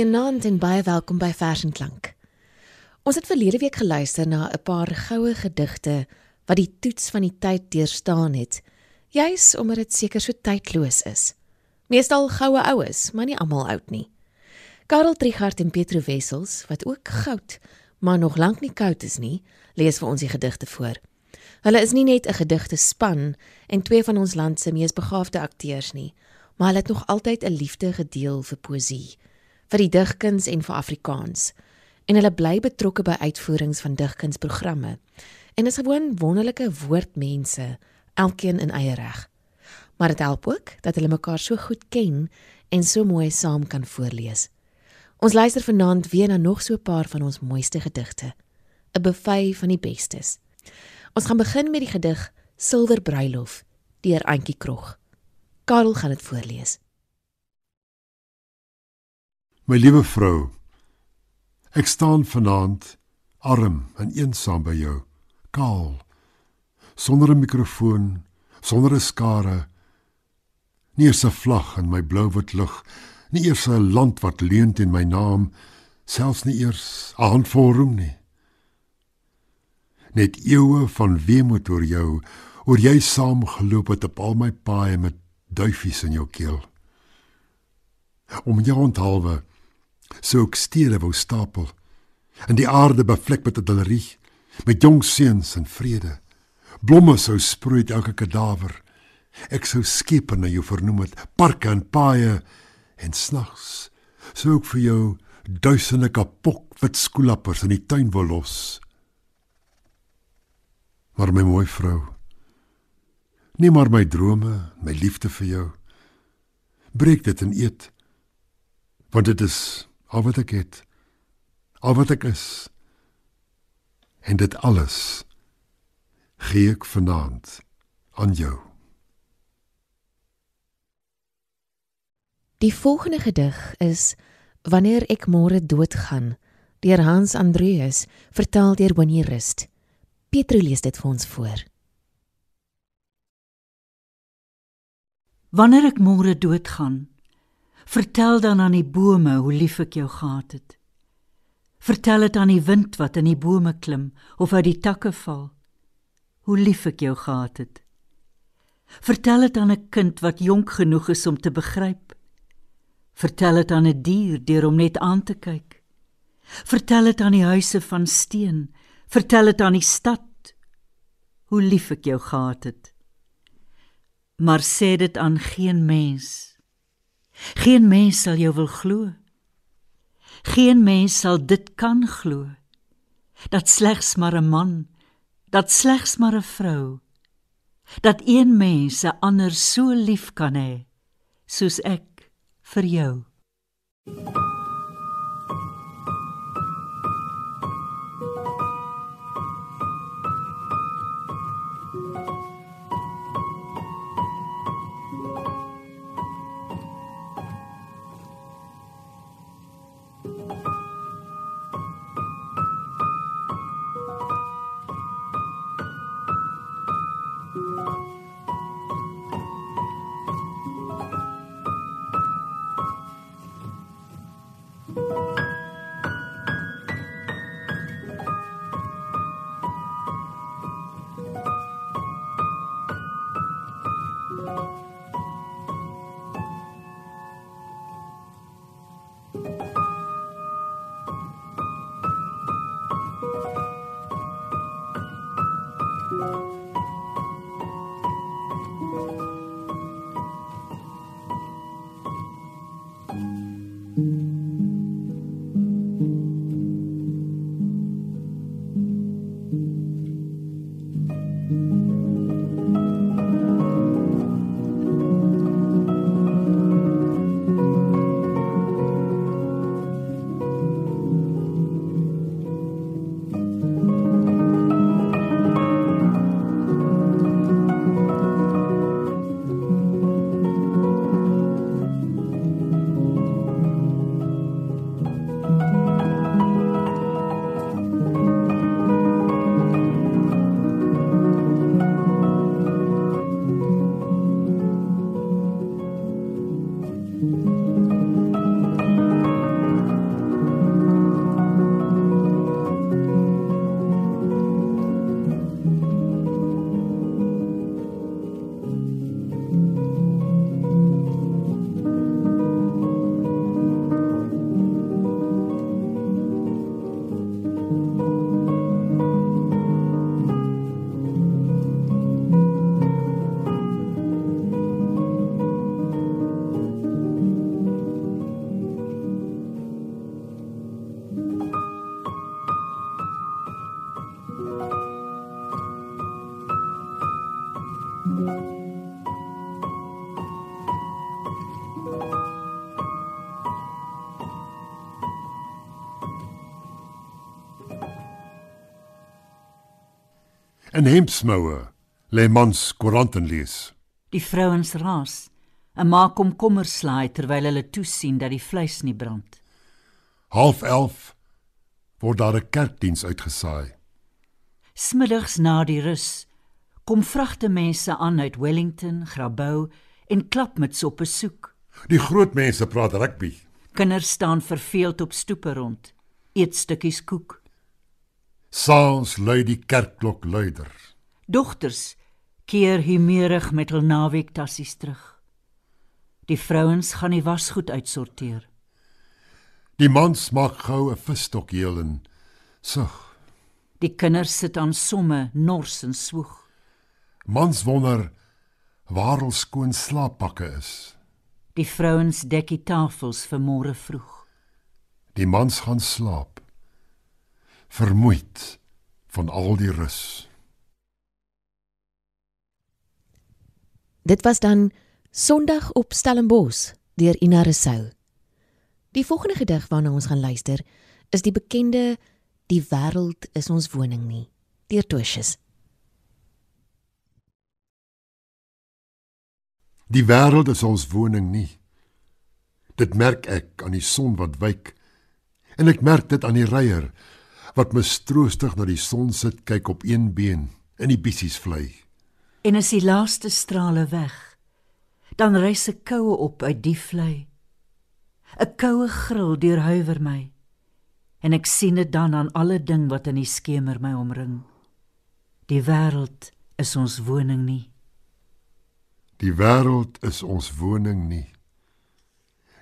Goeienaand en baie welkom by Vers en Klank. Ons het verlede week geluister na 'n paar goue gedigte wat die toets van die tyd deurstaan het, juis omdat dit seker so tydloos is. Meestal goue oues, maar nie almal oud nie. Karel Trigard en Pietro Wessels, wat ook goud, maar nog lank nie koud is nie, lees vir ons die gedigte voor. Hulle is nie net 'n gedigte span en twee van ons land se mees begaafde akteurs nie, maar hulle het nog altyd 'n liefde gedeel vir poësie vir die digkuns en vir Afrikaans. En hulle bly betrokke by uitvoerings van digkunsprogramme. En is gewoon wonderlike woordmense, elkeen in eie reg. Maar dit help ook dat hulle mekaar so goed ken en so mooi saam kan voorlees. Ons luister vanaand weer na nog so 'n paar van ons mooiste gedigte. 'n Buffet van die bestes. Ons gaan begin met die gedig Silwer Bruilof deur Antjie Krog. Karel gaan dit voorlees. My liewe vrou, ek staan vanaand arm en eensaam by jou, kaal, sonder 'n mikrofoon, sonder 'n skare, nie eens 'n vlag in my blou-wit lug, nie eers 'n land wat leun teen my naam, selfs nie eers 'n handvol roem nie. Net eeue van weemoed oor jou, oor jy saamgeloop het op al my paaie met duifies in jou keel. Om jou onthaalwe so ek stede wou stapel en die aarde bevlek met 'n dalerie met jong seuns en vrede. Blomme sou sproei elke kadaver. Ek sou skepe na jou vernoem het parke en paaie en snags sou ek vir jou duisende kapok wit skoolappers in die tuin wil los. Maar my mooi vrou nie maar my drome my liefde vir jou. Breek dit en eet want dit is al wat ek het, al wat ek is. En dit alles gee ek vanaand aan jou. Die volgende gedig is Wanneer ek môre doodgaan deur Hans Andreas vertaal deur Winnie Rust. Petro lees dit vir ons voor. Wanneer ek môre doodgaan Vertel dan aan die bome hoe lief ek jou gehad het. Vertel dit aan die wind wat in die bome klim of uit die takke val. Hoe lief ek jou gehad het. Vertel dit aan 'n kind wat jonk genoeg is om te begryp. Vertel dit aan 'n dier deur om net aan te kyk. Vertel dit aan die huise van steen. Vertel dit aan die stad hoe lief ek jou gehad het. Maar sê dit aan geen mens Geen mens sal jou wil glo. Geen mens sal dit kan glo. Dat slegs maar 'n man, dat slegs maar 'n vrou, dat een mens 'n ander so lief kan hê soos ek vir jou. Thank you. In hemdsmoue lê mans koerante lees. Die vrouens raas en maak hom kommer slaai terwyl hulle toesien dat die vleis nie brand. Half 11 word daar 'n kerkdiens uitgesaai. Smiddags na die rus kom vragte mense aan uit Wellington, Grabouw en klap met soppe soek. Die groot mense praat rugby. Kinders staan verveeld op stoepe rond, eet stukkies koek. Saans lui die kerkklok luider. Dogters keer humeurig met hul naweektassies terug. Die vrouens gaan die wasgoed uitsorteer. Die mans maak gou 'n visstok heel en sug. Die kinders sit aan somme, nors en swoeg. Mans wonder waar hul skoon slaappakke is. Die vrouens dek die tafels vir môre vroeg. Die mans gaan slaap. Vermoeid van al die rus. Dit was dan Sondag op Stellenbosch deur Ina Resou. Die volgende gedig waarna ons gaan luister is die bekende Die wêreld is ons woning nie deur Tosjes. Die wêreld is ons woning nie. Dit merk ek aan die son wat wyk en ek merk dit aan die reier wat mistroostig na die son sit kyk op een been in die bissies vlei. En as die laaste strale weg, dan rys 'n koue op uit die vlei. 'n Koue gril deurhuiwer my. En ek sien dit dan aan alle ding wat in die skemer my omring. Die wêreld is ons woning nie. Die wêreld is ons woning nie.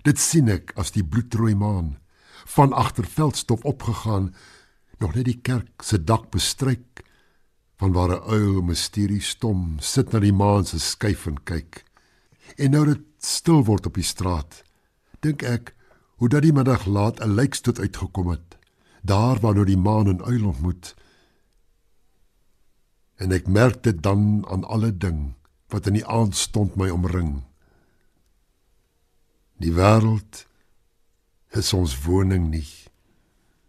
Dit sien ek as die bloedrooi maan van agter veldstof opgegaan, nog net die kerk se dak bestryk van waar 'n uil mysteries stom sit na die maan se skyf en kyk. En nou dit stil word op die straat, dink ek hoe dat die middag laat 'n lijkstoet uitgekom het, daar waar nou die maan en uil ontmoet. En ek merk dit dan aan alle ding wat in die aand stond my omring. Die wêreld is ons woning nie.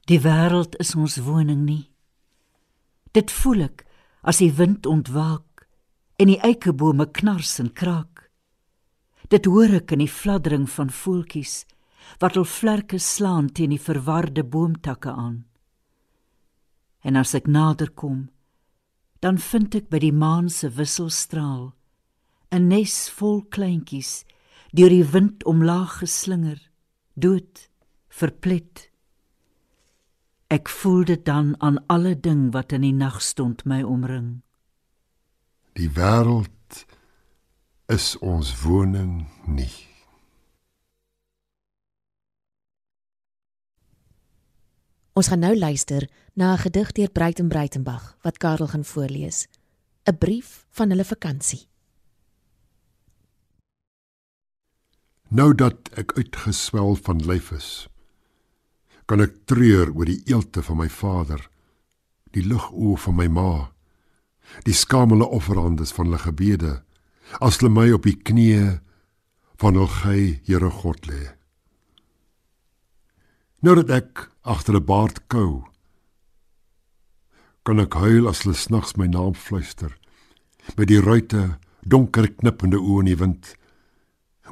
Die wêreld is ons woning nie. Dit voel ek as die wind ontwaak en die eikebome knars en kraak. Dit hoor ek in die fladdering van voeltjies wat hul vlerke slaan teen die verwarde boomtakke aan. En as ek nader kom, dan vind ek by die maan se wisselstraal 'n nes vol kleintjies deur die wind omlaag geslinger, dood, verplet. Ek voel dit dan aan alle ding wat in die nag stond my omring. Die wêreld is ons woning nie. Ons gaan nou luister na 'n gedig deur Breiten Breitenberg wat Karel gaan voorlees. 'n Brief van hulle vakansie. Nou dat ek uitgeswel van lyf is, kan ek treur oor die eelte van my vader, die ligoë van my ma, die skamele offerandes van hulle gebede, as hulle my op die knieë van hul gey Here God lê. Nou dat ek agter 'n baard kou, kan ek huil as hulle snags my naam fluister, met die ruite donker knippende oë in die wind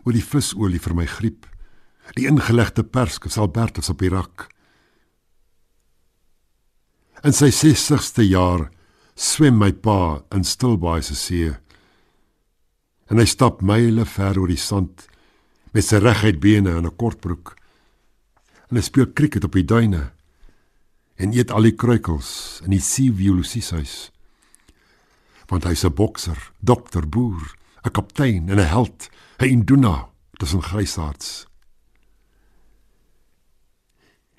oor die visolie vir my griep. Die ingelegde perske sal Bertus op die rak. In sy 60ste jaar swem my pa in Stilbaai se see. En hy stap myle ver oor die sand met sy reguit bene in 'n kortbroek. En hy speel krieket op die duine en eet al die kruikels in die Siviolusieshuis. Want hy's 'n bokser, dokter, boer, 'n kaptein en 'n held 'n induna tussen grysaards.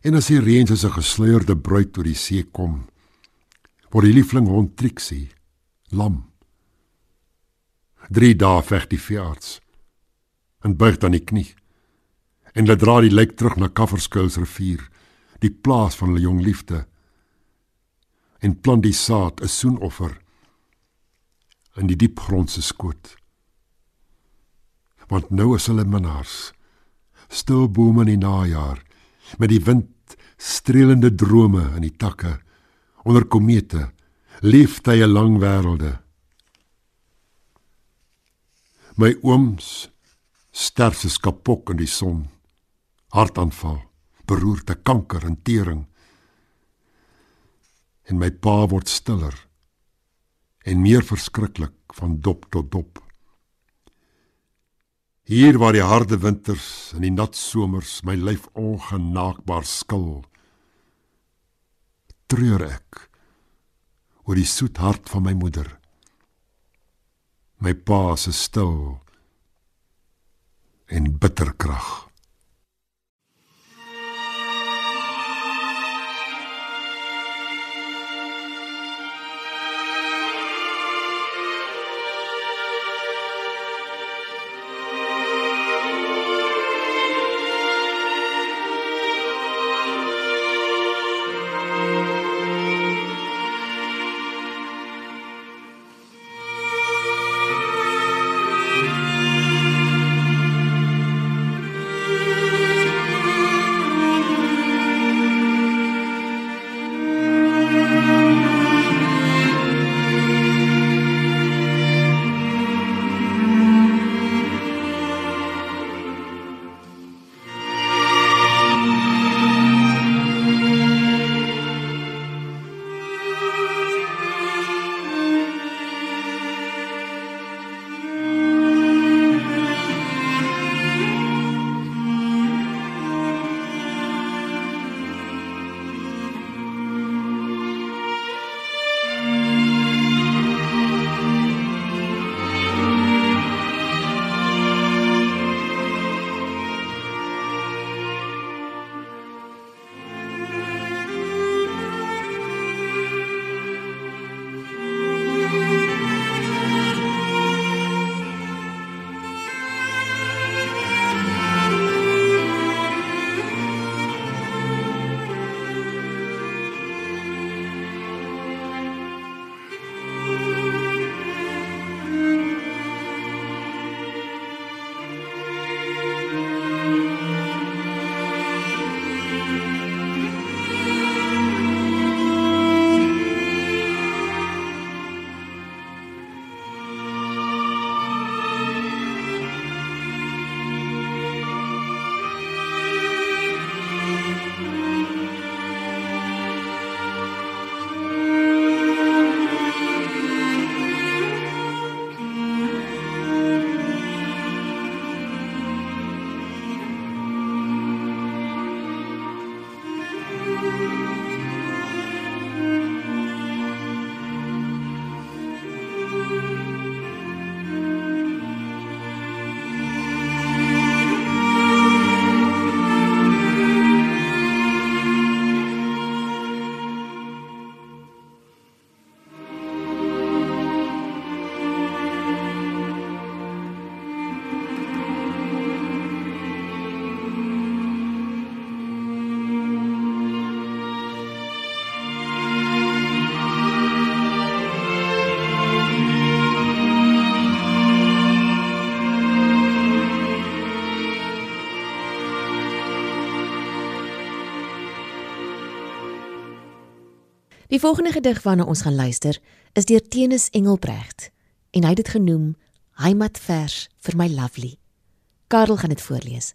En as die reën soos 'n gesluierde bruid oor die see kom, word die liefling hond Trixie lam. 3 dae veg die veearts en buig dan die knie. En hulle dra die lijk terug na Kafferskuils rivier, die plaas van hulle jong liefde. En plant die saad 'n soenoffer in die diep grond se skoot want nou is hulle minnaars. Stil bome in die najaar met die wind streelende drome in die takke onder komete 'n lang wêrelde. My ooms sterf se kapok in die son. Hartaanval, beroerte, kanker en tering. En my pa word stiller en meer verskriklik van dop tot dop. Hier waar die harde winters en die nat somers my lyf ongenaakbaar skil, treur ek oor die soet hart van my moeder. My pa se stil en bitter krag. Die volgende gedig waarna ons gaan luister, is deur Tenis Engelbrecht en hy het dit genoem Heimatvers vir my lovely. Karel gaan dit voorlees.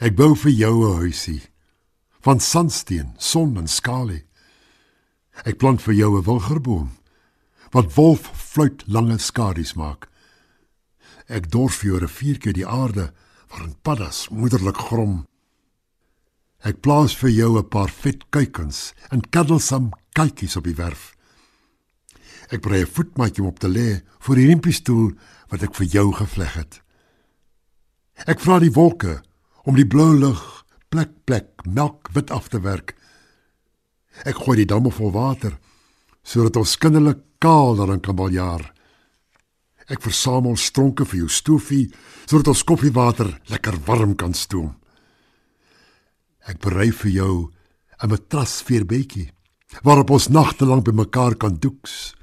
Ek bou vir jou 'n huisie van sandsteen, son en skalie. Ek plant vir jou 'n wilgerboom wat wolf fluit lange skadu's maak. Ek dors vir jou 'n riviertjie die aarde waarin paddas moederlik grom. Ek plaas vir jou 'n paar vet kuikens en kuddelsam kykies op die werf. Ek brei 'n voetmatjie om op te lê vir die rimpiestoel wat ek vir jou gevleg het. Ek vra die wolke om die blou lug plek plek melkwit af te werk. Ek gooi die damme vol water sodat ons kinderlik kaal daarin kan baljaar. Ek versamel stronke vir jou stofie sodat ons koffiewater lekker warm kan stoom. Ek berei vir jou 'n matras vierbedjie waarop ons nagte lank by mekaar kan doeks.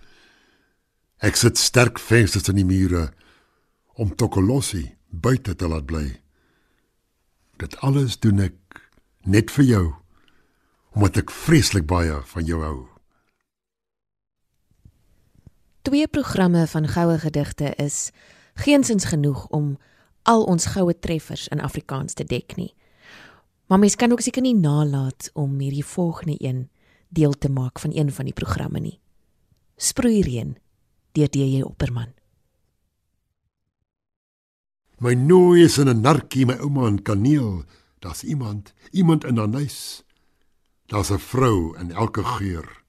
Ek sit sterk vensters in die mure om Tokolossi buite te laat bly. Dit alles doen ek net vir jou omdat ek vreeslik baie van jou hou. Twee programme van goue gedigte is geensins genoeg om al ons goue treffers in Afrikaans te dek nie. Maar mens kan ook seker nie nalat om hierdie volgende een deel te maak van een van die programme nie. Sproeireen deur DJ Opperman. My nooi is in 'n narkie my ouma in kaneel. Daar's iemand, iemand in haar huis. Daar's 'n vrou in elke geur.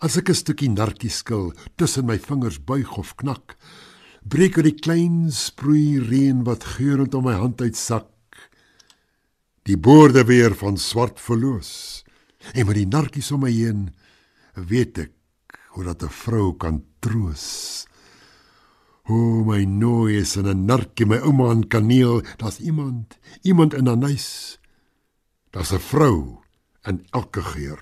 As ek 'n stukkie narkie skil tussen my vingers buig of knak, breek uit die klein sproei reën wat geurend om my hand uitsak. Die boorde weer van swart verloos. En met die narkies om my heen, weet ek hoe dat 'n vrou kan troos. O my nooi is in 'n narkie my ouma aan kaneel, daar's iemand, iemand in 'n huis. Daar's 'n vrou in elke geur.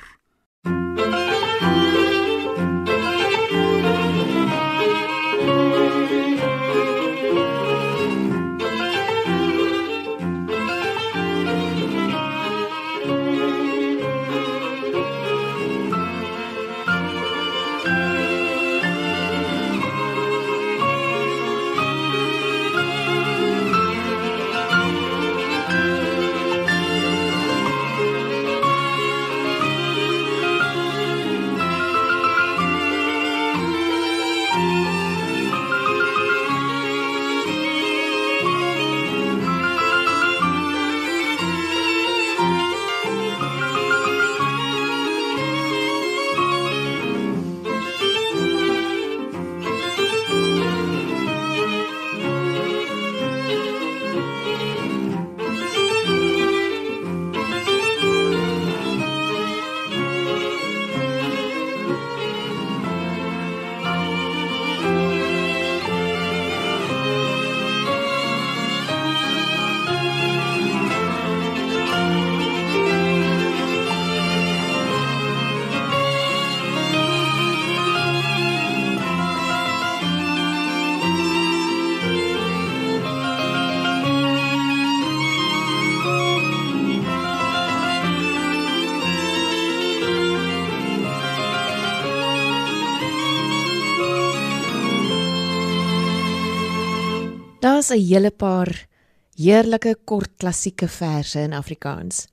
Daar's 'n hele paar heerlike kort klassieke verse in Afrikaans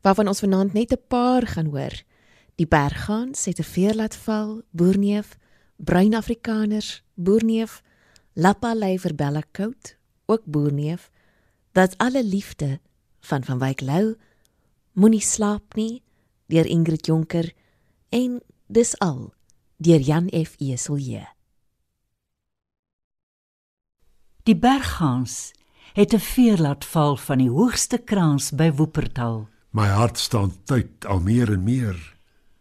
waarvan ons vanaand net 'n paar gaan hoor. Die berggaans het 'n veer laat val, boerneef, bruin afrikaners, boerneef, lappa lei vir bella kout, ook boerneef. Dat alle liefde van van Wyk Lou moenie slaap nie deur Ingrid Jonker en dis al deur Jan F Eselje. Die berggaans het 'n veer laat val van die hoogste kraans by Woopertal. My hart staan tyd al meer en meer.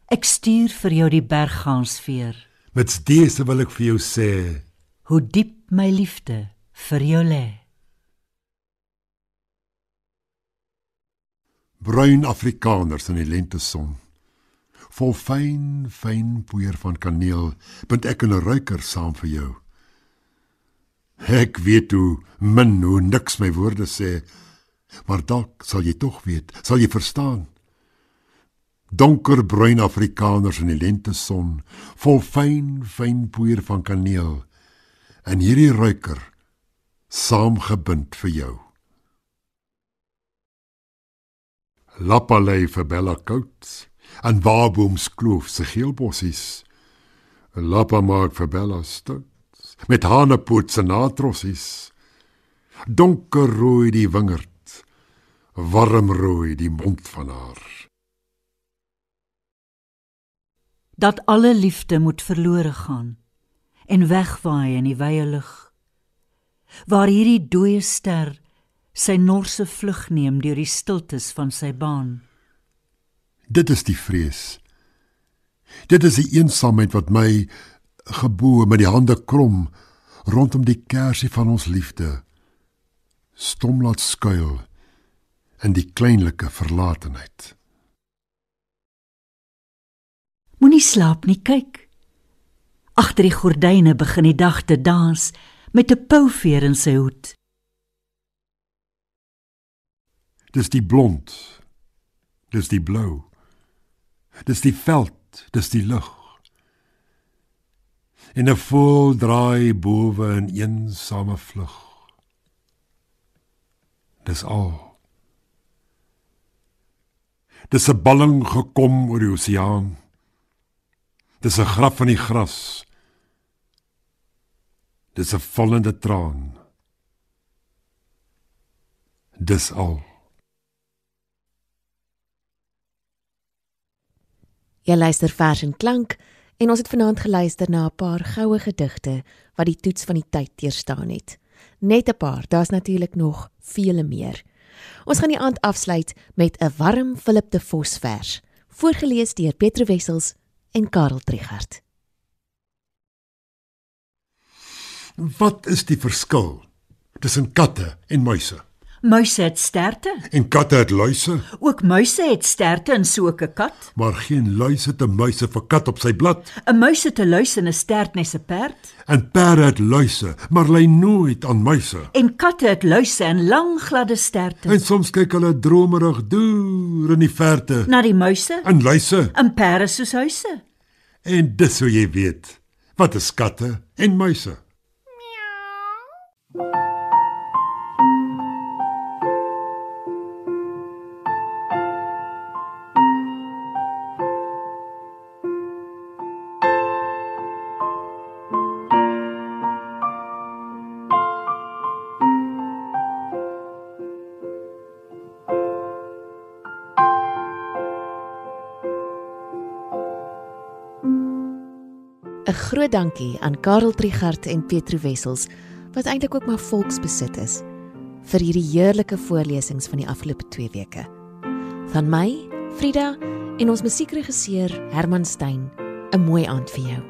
Ek stuur vir jou die berggaansveer. Met dese wil ek vir jou sê, Hoe diep my liefde vir jou lê. bruin afrikaners in die lenteson. Vol fyn, fyn poeier van kaneel, bind ek 'n ruiker saam vir jou. Ek weet hoe min hoe niks my woorde sê, maar dalk sal jy tog weet, sal jy verstaan. Donkerbruin afrikaners in die lenteson, vol fyn, fyn poeier van kaneel, en hierdie ruiker saamgebind vir jou. Lappalei vir Bella Coats en Waabooms kloof se geelbossies. 'n Lappa maak vir Bella stout met hanepoot se natrossies. Donkerrooi die wingerd, warmrooi die mond van haar. Dat alle liefde moet verlore gaan en wegwaai in die wye lug. Waar hierdie dooie ster sy norse vlug neem deur die stiltes van sy baan. Dit is die vrees. Dit is die eensaamheid wat my gebo met die hande krom rondom die kersie van ons liefde stom laat skuil in die kleinlike verlatenheid. Moenie slaap nie, kyk. Agter die gordyne begin die dag te dans met 'n pouveer in sy hoed. Dis die blond, dis die blou. Dis die veld, dis die lug. En 'n vol draai bowe in eensame vlug. Dis al. Dis 'n balling gekom oor die oseaan. Dis 'n graf van die gras. Dis 'n vallende traan. Dis al. Jy luister vers en klank en ons het vanaand geluister na 'n paar goue gedigte wat die toets van die tyd deurstaan het. Net 'n paar, daar's natuurlik nog vele meer. Ons gaan die aand afsluit met 'n warm Philip de Vos vers, voorgeles deur Petro Wessels en Karel Trigard. Wat is die verskil tussen katte en muise? Muise het sterte. En katte het luise, Ook muise het sterte en so 'n kat. maar geen luise het 'n muise vir kat op sy blad. 'n Muis het 'n luis en 'n stert nes 'n perd. En perde het luise, maar lei nooit aan muise. En katte het luise en lang gladde sterte. En soms kyk hulle dromerig deur in die verte. Na die muise En luise, en perde soos huise. en dis hoe jy weet wat is katte en muise. Dankie aan Karel Trigard en Petro Wessels wat eintlik ook maar volksbesit is vir hierdie heerlike voorlesings van die afgelope 2 weke. Van my, Frida en ons musiekregisseur Herman Stein, 'n mooi aand vir jou.